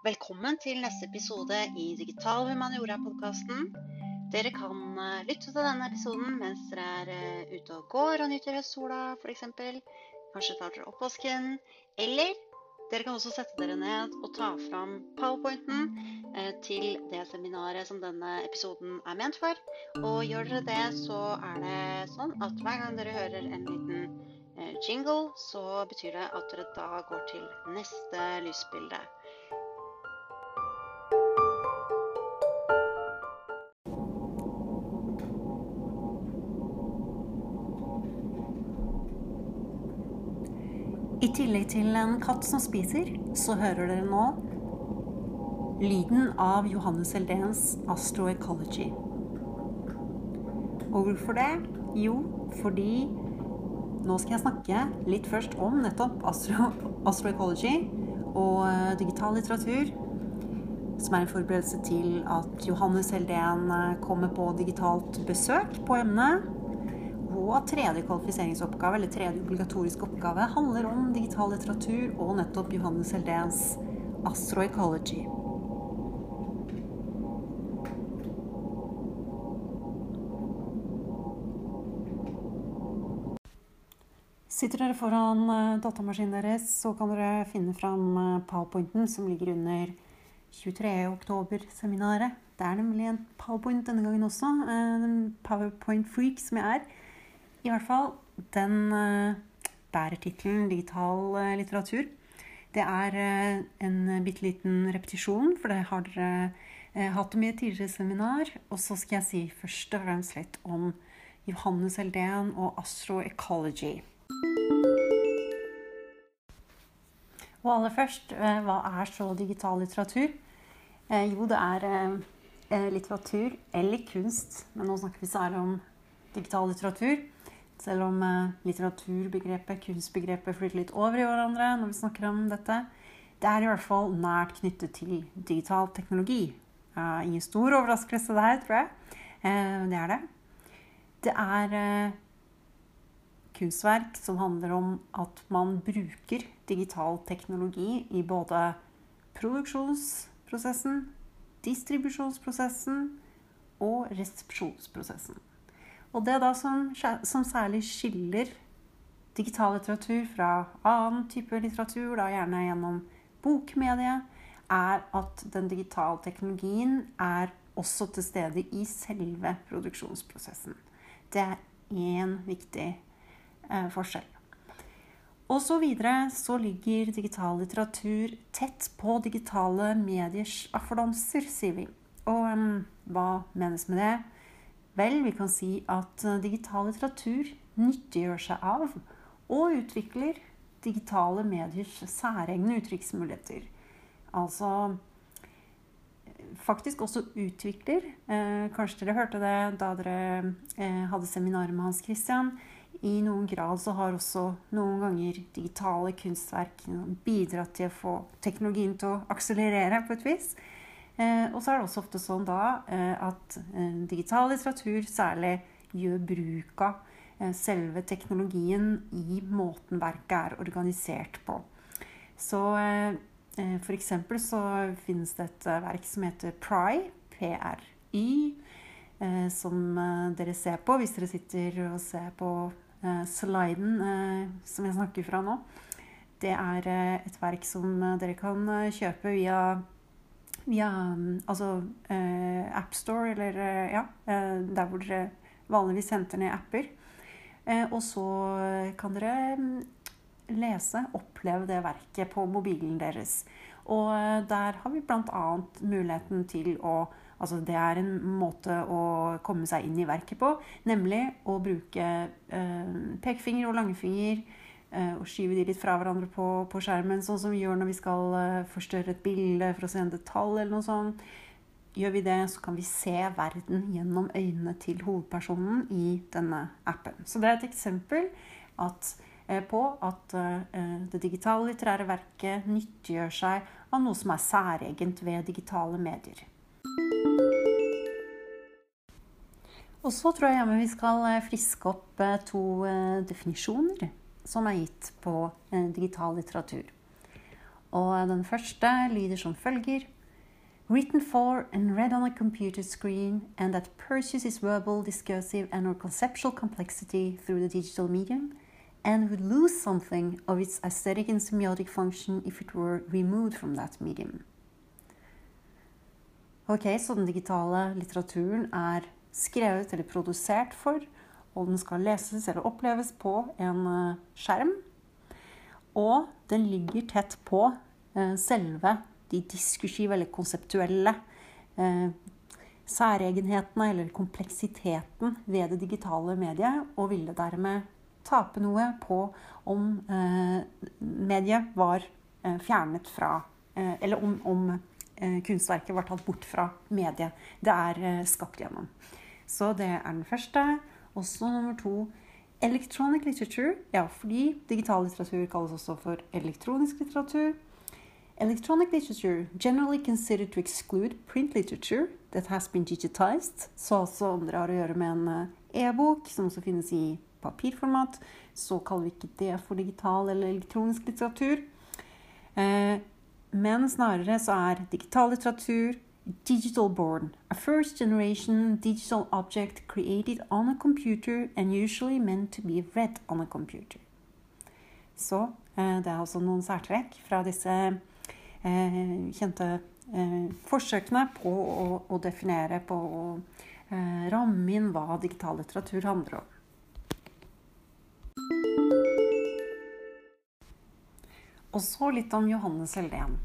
Velkommen til neste episode i Digital humaniora-podkasten. Dere kan eh, lytte til denne episoden mens dere er eh, ute og går og nyter høstsola f.eks. Kanskje tar dere oppvasken. Eller dere kan også sette dere ned og ta fram powerpointen eh, til det seminaret som denne episoden er ment for. Og gjør dere det, så er det sånn at hver gang dere hører en liten jingle, så betyr det at dere da går til neste lysbilde. I tillegg til en katt som spiser, så hører dere nå lyden av Johannes Heldens Astroecology. Og hvorfor det? Jo, fordi nå skal jeg snakke litt først om nettopp astro, astroecology og eh, digital litteratur. Som er en forberedelse til at Johannes Heldén eh, kommer på digitalt besøk på emnet. Og tredje kvalifiseringsoppgave, eller tredje obligatoriske oppgave, handler om digital litteratur og nettopp Johannes Heldens astroecology. Sitter dere foran eh, datamaskinen deres, så kan dere finne fram eh, powerpointen som ligger under 23. oktober-seminaret. Det er nemlig en powerpoint denne gangen også. En eh, powerpoint-freak som jeg er. I hvert fall, den uh, bærer tittelen 'Digital uh, litteratur'. Det er uh, en bitte liten repetisjon, for det har dere hatt et tidligere seminar. Og så skal jeg si først og fremst litt om Johannes Eldén og astroecology. Og aller først, hva er så digital litteratur? Jo, det er litteratur eller kunst, men nå snakker vi særlig om digital litteratur selv om eh, litteraturbegrepet, kunstbegrepet flytter litt over i hverandre når vi snakker om dette. Det er i hvert fall nært knyttet til digital teknologi. Uh, ingen stor overraskelse der, tror jeg. Uh, det er det. Det er kunstverk som handler om at man bruker digital teknologi i både produksjonsprosessen, distribusjonsprosessen og resepsjonsprosessen. Og det da som, som særlig skiller digital litteratur fra annen type litteratur, da gjerne gjennom bokmediet, er at den digitale teknologien er også til stede i selve produksjonsprosessen. Det er én viktig eh, forskjell. Og så videre så ligger digital litteratur tett på digitale mediers affordanser, sier vi. Og um, hva menes med det? Vel, vi kan si at eh, digital litteratur nyttiggjør seg av og utvikler digitale mediers særegne uttrykksmuligheter. Altså faktisk også utvikler eh, Kanskje dere hørte det da dere eh, hadde seminaret med Hans Christian. I noen grad så har også noen ganger digitale kunstverk bidratt til å få teknologien til å akselerere på et vis. Eh, og så er det også ofte sånn da eh, at eh, digital litteratur særlig gjør bruk av selve teknologien i måten verket er organisert på. Så for eksempel så finnes det et verk som heter Pry, PRY, som dere ser på hvis dere sitter og ser på sliden som jeg snakker fra nå. Det er et verk som dere kan kjøpe via via altså, eh, AppStore, eller eh, ja, eh, der hvor dere vanligvis henter ned apper. og så kan dere mm, lese, oppleve det verket på mobilen deres. Og der har vi bl.a. muligheten til å Altså det er en måte å komme seg inn i verket på, nemlig å bruke pekefinger og langfinger og skyve de litt fra hverandre på, på, skjermen, sånn som vi gjør når vi skal uh, forstørre et bilde for å se en detalj eller noe sånt. Gjør vi det, så kan vi se verden gjennom øynene til hovedpersonen i denne appen. Så det er et eksempel at, uh, på at det digitale litterære verket nyttiggjør seg av noe som er særegent ved digitale medier. Og så tror jeg vi skal friske opp to definisjoner som er gitt på eh, digital litteratur. Og den første lyder som følger Written for and read on a computer screen, and that pursues its verbal, discursive, and or conceptual complexity through the digital medium, and would lose something of its aesthetic and semiotic function if it were removed from that medium. Ok, Så den digitale litteraturen er skrevet eller produsert for, og den skal leses eller oppleves på en eh, skjerm. Og den ligger tett på eh, selve de diskursive eller konseptuelle eh, særegenhetene eller kompleksiteten ved det digitale mediet, og ville dermed tape noe på om mediet var fjernet fra Eller om, om kunstverket var tatt bort fra mediet det er skapt gjennom. Så det er den første. Også nummer to Electronic literature, ja, fordi digital litteratur kalles også for elektronisk litteratur. Electronic literature generally considered to exclude print literature that has been digitized. Så altså om dere har å gjøre med en eh, e-bok, som også finnes i papirformat, så kaller vi ikke det for digital eller elektronisk litteratur. Eh, men snarere så er digital litteratur digital born, a first generation digital object created on a computer and usually meant to be read on a computer. Så eh, det er altså noen særtrekk fra disse Eh, kjente eh, forsøkene på å, definere, på å ramme inn hva digital litteratur handler om. Og så litt om Johannes Heldén.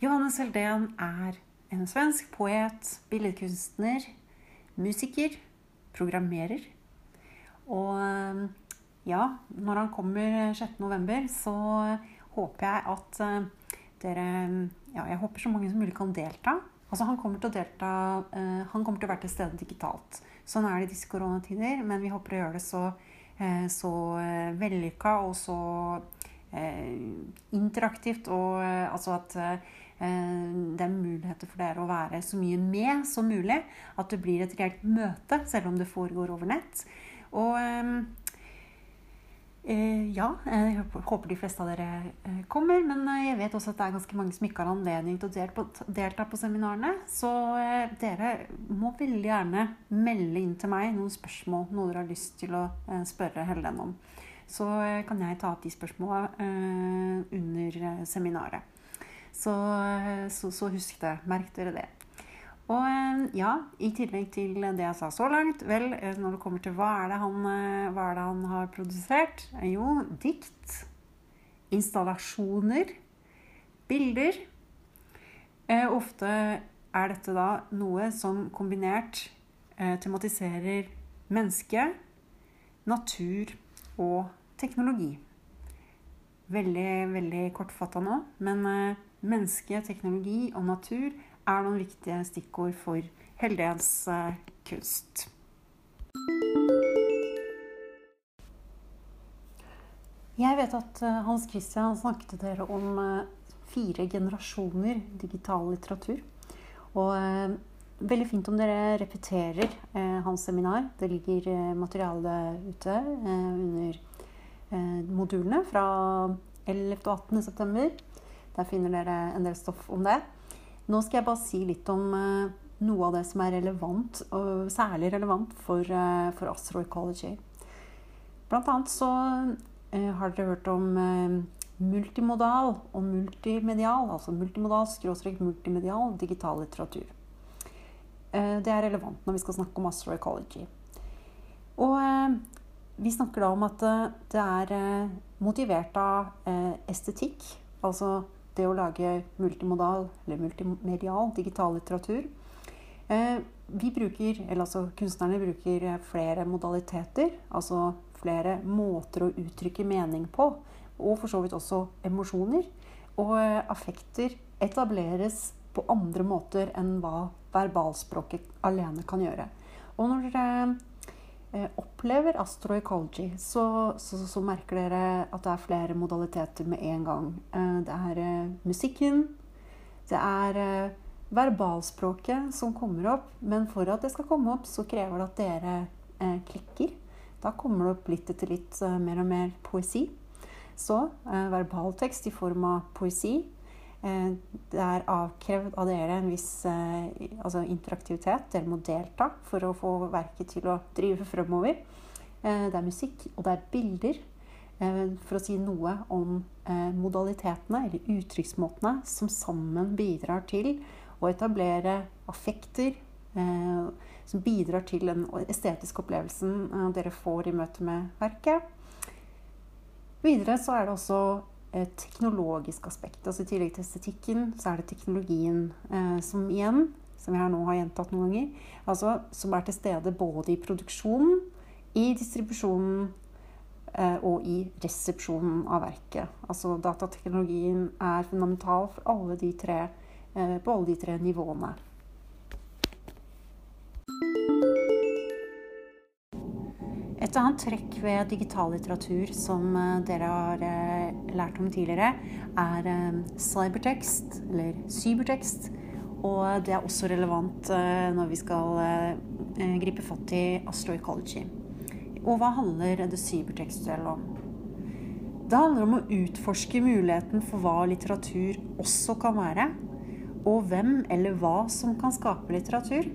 Johannes Heldén er en svensk poet, billedkunstner, musiker, programmerer. Og ja, når han kommer 6.11, så håper jeg at dere ja, Jeg håper så mange som mulig kan delta. Altså, han kommer til å delta uh, Han kommer til å være til stede digitalt. Sånn er det i disse koronatider, men vi håper å gjøre det så, så vellykka og så interaktivt. Og altså at det er muligheter for dere å være så mye med som mulig. At det blir et reelt møte, selv om det foregår over nett. Og Eh, ja, jeg håper de fleste av dere eh, kommer. Men eh, jeg vet også at det er ganske mange som ikke har anledning til å delta på seminarene. Så dere må veldig gjerne melde inn til meg noen spørsmål, noe dere har lyst til å spørre Helen om. Så kan jeg ta opp de spørsmåla under seminaret. Så, så, så husk det. Merk dere det. Og eh, ja, i tillegg til det jeg sa så langt, vel, eh, når det kommer til hva er det han, eh, er det han har produsert? Jo, dikt, installasjoner, bilder. Eh, ofte er dette da noe som kombinert eh, tematiserer menneske, natur og teknologi. Veldig, veldig kortfatta nå, men eh, menneske, teknologi og natur er noen viktige stikkord for Heldens eh, kunst. Jeg vet at eh, Hans Christian snakket til dere om eh, fire generasjoner digital litteratur. Og veldig fint om dere repeterer hans seminar. Det ligger materiale ute under modulene fra 11. og 18. september. Der finner dere en del stoff om det. Nå skal jeg bare si litt om uh, noe av det som er relevant, og særlig relevant for, uh, for Astro Ecology. Blant annet så uh, har dere hørt om multimodal og multimedial, altså multimodal skråstrek multimedial digital litteratur. Det er relevant når vi skal snakke om Astro Ecology. Og vi snakker da om at det er motivert av estetikk, altså det å lage multimodal eller multimedial digital litteratur. Eh, vi bruker, eller altså Kunstnerne bruker flere modaliteter, altså flere måter å uttrykke mening på. Og for så vidt også emosjoner. Og eh, affekter etableres på andre måter enn hva verbalspråket alene kan gjøre. Og når Eh, opplever astroecology, så, så, så, merker dere at det er flere modaliteter med en gang. Eh, det er eh, musikken, det er verbalspråket som kommer opp. Men for at det skal komme opp, så krever det at dere klikker. Da kommer det opp litt etter litt mer og mer poesi. Så eh, verbaltekst i form av poesi. Eh, det er avkrevd av dere en viss eh, altså interaktivitet. Dere må delta for å få verket til å drive fremover. Eh, det er musikk, og det er bilder. For å si noe om modalitetene, eller uttrykksmåtene, som sammen bidrar til å etablere affekter. Som bidrar til den estetiske opplevelsen dere får i møte med verket. Videre så er det også teknologisk aspekt. Altså I tillegg til estetikken så er det teknologien eh, som igjen, som jeg her nå har gjentatt noen ganger, altså som er til stede både i produksjonen, i distribusjonen eh, og i resepsjonen av verket. Altså datateknologien er fundamental for alle de tre, eh, på alle de tre nivåene. Et annet trekk ved digital litteratur som eh, dere har eh, lært om tidligere, er eh, cybertekst, eller cybertekst. Og det er også relevant når vi skal gripe fatt i astroecology. Og hva handler det cybertekstuelle om? Det handler om å utforske muligheten for hva litteratur også kan være. Og hvem eller hva som kan skape litteratur.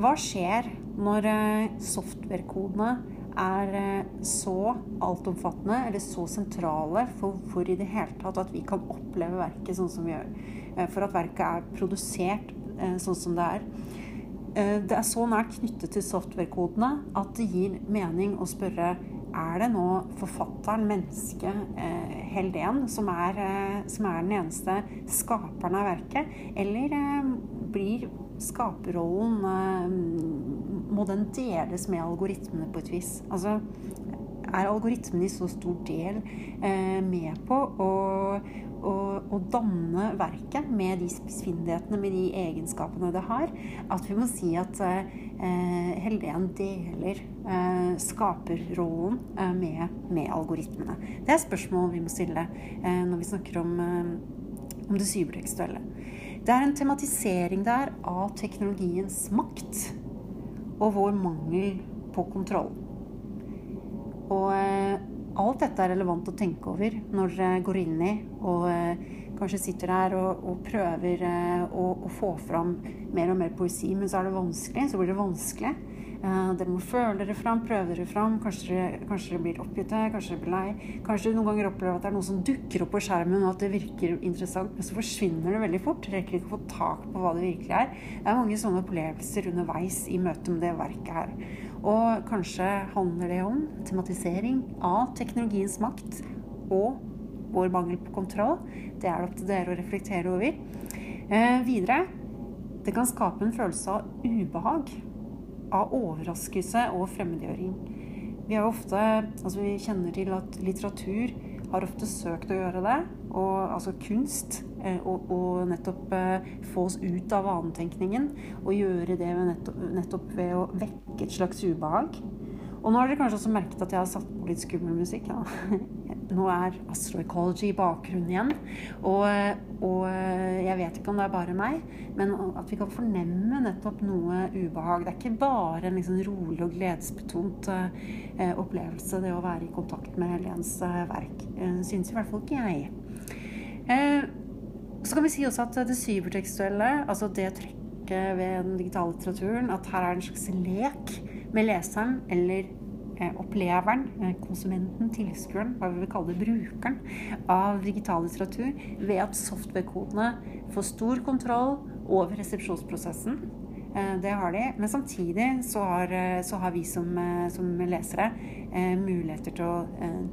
Hva skjer når eh, software-kodene er eh, så altomfattende eller så sentrale for, hvor i det hele tatt at vi kan oppleve verket sånn som vi gjør. Eh, for at verket er produsert sånn som det er. Det er så nært knyttet til software-kodene at det gir mening å spørre er det nå forfatteren, mennesket, Helden, som er, som er den eneste skaperen av verket? Eller blir skaperrollen eh, Må den deles med algoritmene på et vis? Altså, er algoritmene i så stor del eh, med på å, å, å, danne verket med de spissfindighetene, med de egenskapene det har, at vi må si at eh, Helen deler eh, skaperrollen eh, med, med, algoritmene. Det er spørsmål vi må stille eh, når vi snakker om, om det cybertekstuelle. Det er en tematisering der av teknologiens makt og vår mangel på kontroll. Og eh, alt dette er relevant å tenke over når dere går inn i og eh, kanskje sitter der og, og prøver eh, å, å, få fram mer og mer poesi, men så er det vanskelig. Så blir det vanskelig. Uh, dere må føle dere fram, prøve dere fram. Kanskje dere, kanskje dere blir oppgitte, kanskje dere blir lei. Kanskje dere noen ganger opplever at det er noe som dukker opp på skjermen, og at det virker interessant, men så forsvinner det veldig fort. Rekker ikke å få tak på hva det virkelig er. Det er mange sånne opplevelser underveis i møte med det verket her. Og kanskje handler det om tematisering av teknologiens makt og vår mangel på kontroll. Det er det opp til dere å reflektere over. Eh, videre det kan skape en følelse av ubehag av overraskelse og fremmedgjøring. Vi, ofte, altså vi kjenner til at litteratur har ofte søkt å gjøre det, og, altså kunst. Eh, og, og, nettopp eh, få oss ut av vanetenkningen. Og gjøre det nettopp, nettopp ved å vekke et slags ubehag. Og nå har dere kanskje også merket at jeg har satt på litt skummel musikk. Ja. Nå er astroecology bakgrunnen igjen. Og, og, jeg vet ikke om det er bare meg, men at vi kan fornemme nettopp noe ubehag. Det er ikke bare en liksom rolig og gledesbetont uh, opplevelse, det å være i kontakt med Helens uh, verk. Uh, synes i hvert fall ikke jeg. Uh, så kan vi si også at det cybertekstuelle, altså det trekket ved den digitale litteraturen, at her er det en slags lek med leseren eller eh, oppleveren, eh, konsumenten, tilskueren, hva vi vil kalle det, brukeren av digital litteratur, ved at software-kodene får stor kontroll over resepsjonsprosessen. Eh, det har de. Men samtidig så har, så har vi som, som lesere eh, muligheter til å,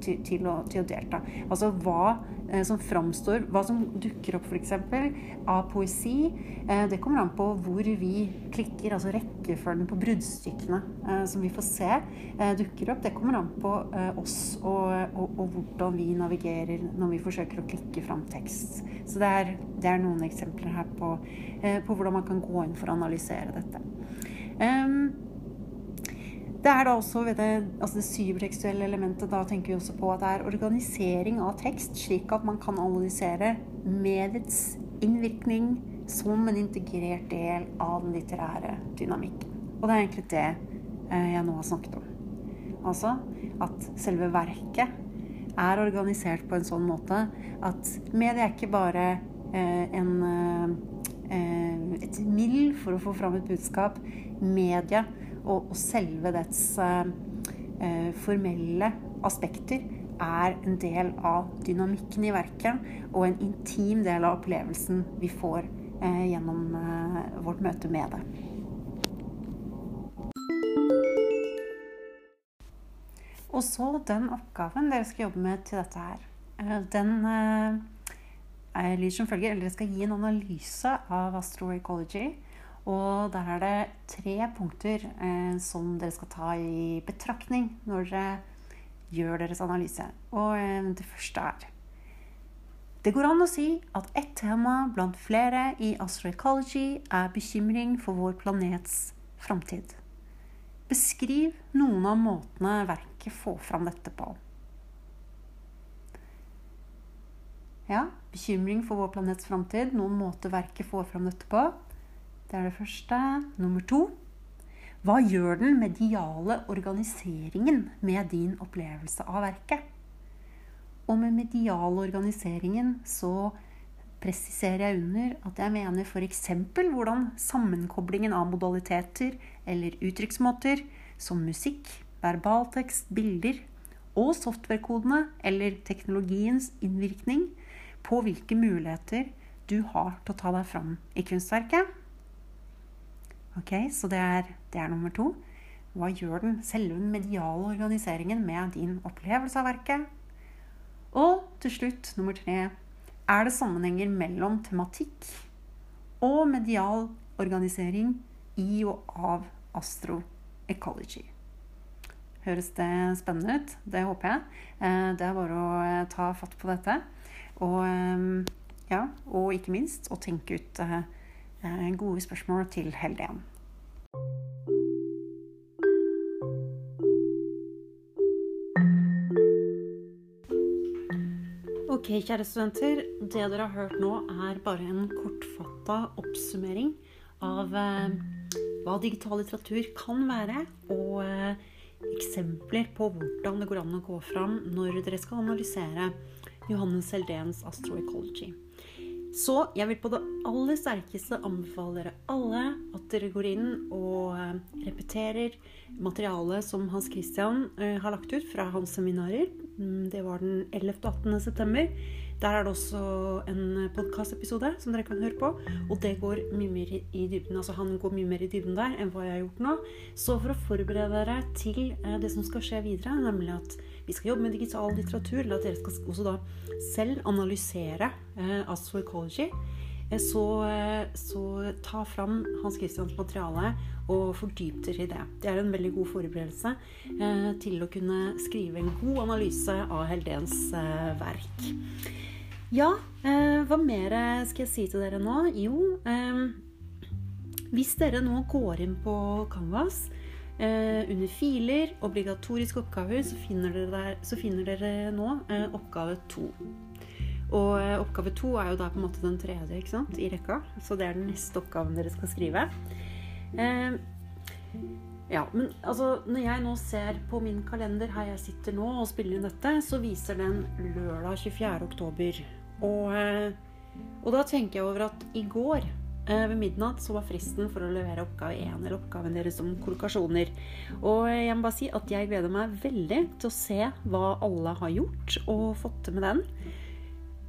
til, til, å, til å, delta. Altså hva Eh, som framstår Hva som dukker opp f.eks. av poesi, eh, det kommer an på hvor vi klikker, altså rekkefølgen på bruddstykkene eh, som vi får se dukker opp. Det kommer an på oss og, og, og hvordan vi navigerer når vi forsøker å klikke fram tekst. Så det er, det er noen eksempler her på, på, hvordan man kan gå inn for å analysere dette. Um, det er da også ved det, altså det cybertekstuelle elementet. Da tenker vi også på at det er organisering av tekst, slik at man kan analysere mediets innvirkning som en integrert del av den litterære dynamikken. Og det er egentlig det eh, jeg nå har snakket om. Altså at selve verket er organisert på en sånn måte at mediet er ikke bare eh, en, eh, et middel for å få fram et budskap. Media og, og selve dets eh, eh, formelle aspekter er en del av dynamikken i verket og en intim del av opplevelsen vi får eh, gjennom eh, vårt møte med det. Og så den oppgaven dere skal jobbe med til dette her. Eh, den eh, lyder som følger Eller dere skal gi en analyse av astroecology. Og der er det tre punkter eh, som dere skal ta i betraktning når dere gjør deres analyse. Og eh, det første er Det går an å si at ett tema blant flere i astroecology er bekymring for vår planets framtid. Beskriv noen av måtene verket får fram dette på. Ja, bekymring for vår planets framtid. Noen måter verket får fram dette på. Det er det første. Nummer to. Hva gjør den mediale organiseringen med din opplevelse av verket? Og med medial organiseringen så presiserer jeg under at jeg mener f.eks. hvordan sammenkoblingen av modaliteter eller uttrykksmåter som musikk, verbaltekst, bilder og softwarekodene eller teknologiens innvirkning på hvilke muligheter du har til å ta deg fram i kunstverket. Ok, Så det er, det er nummer to. Hva gjør den selve mediale organiseringen med din opplevelse av verket? Og til slutt, nummer tre er det sammenhenger mellom tematikk og medial organisering i og av astroecology. Høres det spennende ut? Det håper jeg. Eh, det er bare å eh, ta fatt på dette. Og, eh, ja, og ikke minst å tenke ut gode spørsmål til Helden. Ok, kjære studenter. Det dere har hørt nå, er bare en kortfatta oppsummering av eh, hva digital litteratur kan være, og eh, eksempler på hvordan det går an å gå fram når dere skal analysere Johannes Heldens astroecology. Så jeg vil på det aller sterkeste anbefale dere alle at dere går inn og eh, repeterer materialet som Hans Christian eh, har lagt ut fra hans seminarer det var den 11. og 18. september. Der er det også en podkastepisode som dere kan høre på. Og det går mye mer i dybden. Altså han går mye mer i dybden der enn hva jeg har gjort nå. Så for å forberede dere til eh, det som skal skje videre, nemlig at vi skal jobbe med digital litteratur, eller at dere skal også da selv analysere eh, astroecology, så, eh, så, ta fram Hans Christians materiale og fordyp dere i det. Det er en veldig god forberedelse eh, til å kunne skrive en god analyse av Heldens eh, verk. Ja, hva mer skal jeg si til dere nå? Jo, hvis dere nå går inn på Canvas under filer, obligatoriske oppgaver, så finner dere, der, så finner dere nå oppgave to. Og eh, oppgave to er jo da på en måte den tredje ikke sant, i rekka. Så det er den neste oppgaven dere skal skrive. Eh, ja, men altså Når jeg nå ser på min kalender her jeg sitter nå og spiller inn dette, så viser den lørdag 24. oktober. Og, eh, og da tenker jeg over at i går eh, ved midnatt så var fristen for å levere oppgave 1, eller oppgaven deres om kollokasjoner. Og jeg må bare si at jeg gleder meg veldig til å se hva alle har gjort og fått til med den.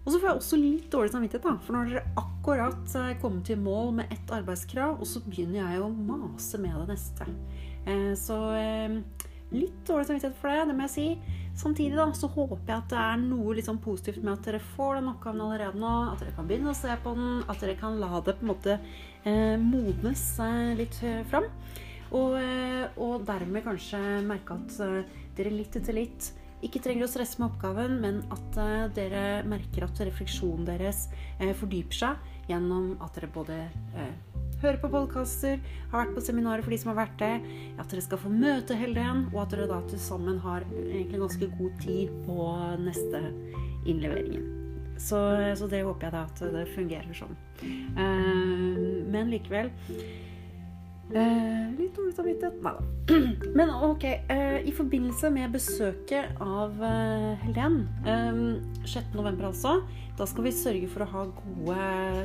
Og så får jeg også litt dårlig samvittighet, da. For når dere akkurat kommer til mål med ett arbeidskrav, og så begynner jeg å mase med det neste. Eh, så eh, litt dårlig samvittighet for det, det må jeg si. Samtidig da, så håper jeg at det er noe liksom positivt med at dere får den oppgaven allerede nå. At dere kan begynne å se på den. At dere kan la det på en måte eh, modnes eh, litt eh, fram. Og, eh, og, dermed kanskje merke at dere litt etter litt ikke trenger å stresse med oppgaven, men at uh, dere merker at refleksjonen deres uh, fordyper seg gjennom at dere både uh, hører på podkaster, har vært på seminarer for de som har vært det, at dere skal få møte Helden, og at dere da til sammen har egentlig ganske god tid på neste innleveringen. Så, så det håper jeg da at det fungerer sånn. men likevel Eh, litt dårlig samvittighet. Nei da. Men ok, eh, i forbindelse med besøket av eh, Helen, eh, 6.11. altså, da skal vi sørge for å ha gode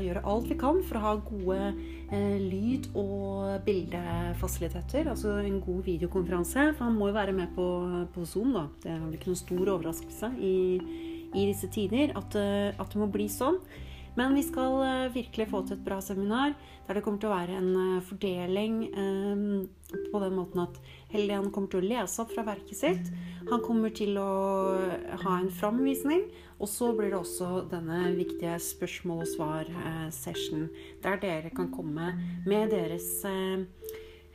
Gjøre alt vi kan for å ha gode eh, lyd- og bildefasiliteter. Altså en god videokonferanse. For han må jo være med på, på Zoom, da. Det er vel ikke noen stor overraskelse i, i disse tider at, eh, at det må bli sånn. Men vi skal uh, virkelig få til et bra seminar der det kommer til å være en uh, fordeling um, på den måten at Helen kommer til å lese opp fra verket sitt. Han kommer til å ha en framvisning. Og så blir det også denne viktige spørsmål og svar-session, der dere kan komme med deres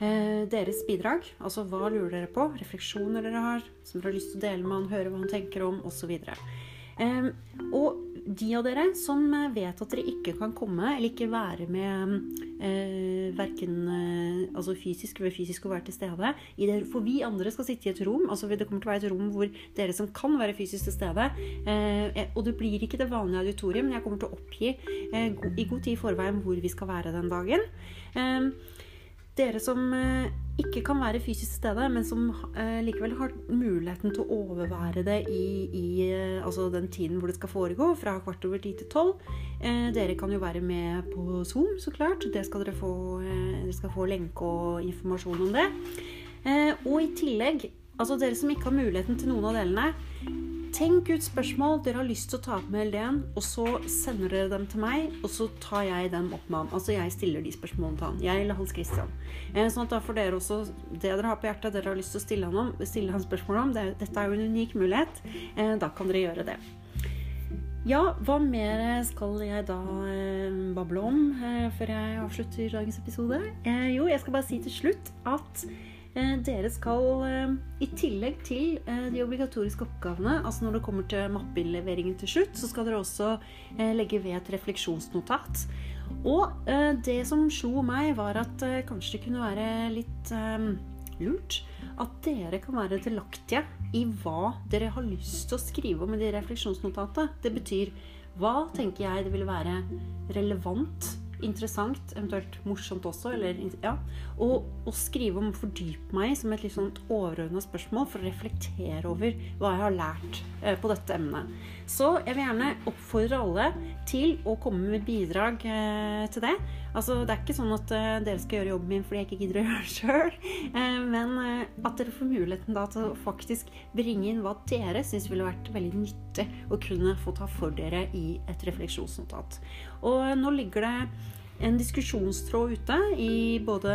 deres bidrag. Altså hva lurer dere på? Refleksjoner dere har, som dere har lyst til å dele med han, høre hva han tenker om, osv. Um, og de av dere som vet at dere ikke kan komme eller ikke være med eh, verken eh, altså fysisk ved fysisk å være til stede det, For vi andre skal sitte i et rom. altså Det kommer til å være et rom hvor dere som kan være fysisk til stede eh, Og det blir ikke det vanlige auditoriet, men jeg kommer til å oppgi eh, i god tid i forveien hvor vi skal være den dagen. Eh, dere som eh, ikke kan være fysisk til stede, men som eh, likevel har muligheten til å overvære det i, i eh, altså den tiden hvor det skal foregå, fra kvart over ti til tolv. dere kan jo være med på Zoom, så klart. Det skal dere få, dere skal få lenke og informasjon om det. og i tillegg, altså dere som ikke har muligheten til noen av delene, Tenk ut spørsmål dere har lyst til å ta opp med Helen, og så sender dere dem til meg, og så tar jeg dem opp med han. Altså jeg stiller de spørsmålene til han. Jeg eller Hans Christian. Eh, sånn at da får dere også det dere har på hjertet, dere har lyst til å stille han, om, stille han spørsmål om. Det, dette er jo en unik mulighet. Eh, da kan dere gjøre det. Ja, hva mer skal jeg da eh, bable om før jeg avslutter dagens episode? Jo, jeg skal bare si til slutt at dere skal, eh, i tillegg til eh, de obligatoriske oppgavene, altså når det kommer til mappeinnleveringen til slutt, så skal dere også legge ved et refleksjonsnotat. Og det som slo meg, var at kanskje det kunne være litt lurt at dere kan være delaktige i hva dere har lyst til å skrive om i de refleksjonsnotatene. Det betyr hva tenker jeg det ville være relevant interessant, eventuelt morsomt også, eller, ja, og, og, skrive om å fordype meg som et litt sånn overordna spørsmål for å reflektere over hva jeg har lært eh, på dette emnet. Så jeg vil gjerne oppfordre alle til å komme med bidrag eh, til det. Altså, Det er ikke sånn at eh, dere skal gjøre jobben min fordi jeg ikke gidder å gjøre det sjøl, uh, men uh, at dere får muligheten da til å faktisk bringe inn hva dere syns ville vært veldig nyttig å kunne få ta for dere i et refleksjonsnotat. Og nå ligger det en diskusjonstråd ute i både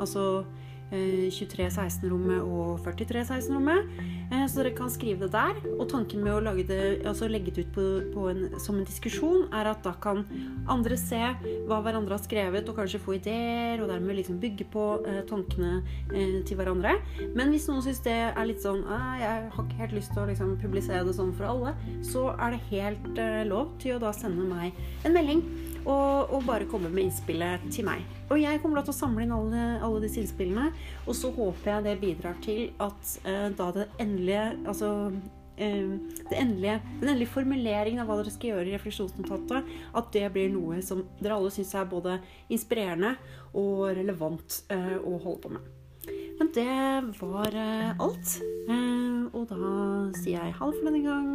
altså 2316-rommet og 4316-rommet. Eh, så dere kan skrive det der. Og tanken med å det, altså legge det ut på, på en, som en diskusjon er at da kan andre se hva hverandre har skrevet, og kanskje få ideer, og dermed liksom bygge på eh, tankene eh, til hverandre. Men hvis noen syns det er litt sånn Jeg har ikke helt lyst til å liksom, publisere det sånn for alle, så er det helt eh, lov til å da sende meg en melding og, og, bare komme med innspillet til meg. Og jeg kommer da til å samle inn alle, alle disse innspillene, og så håper jeg det bidrar til at eh, da det endelige Altså eh, det endelige, den endelige formuleringen av hva dere skal gjøre i refleksjonsnotatet, at det blir noe som dere alle syns er både inspirerende og relevant eh, å holde på med. Men det var eh, alt. Eh, og da sier jeg ha det for denne gang.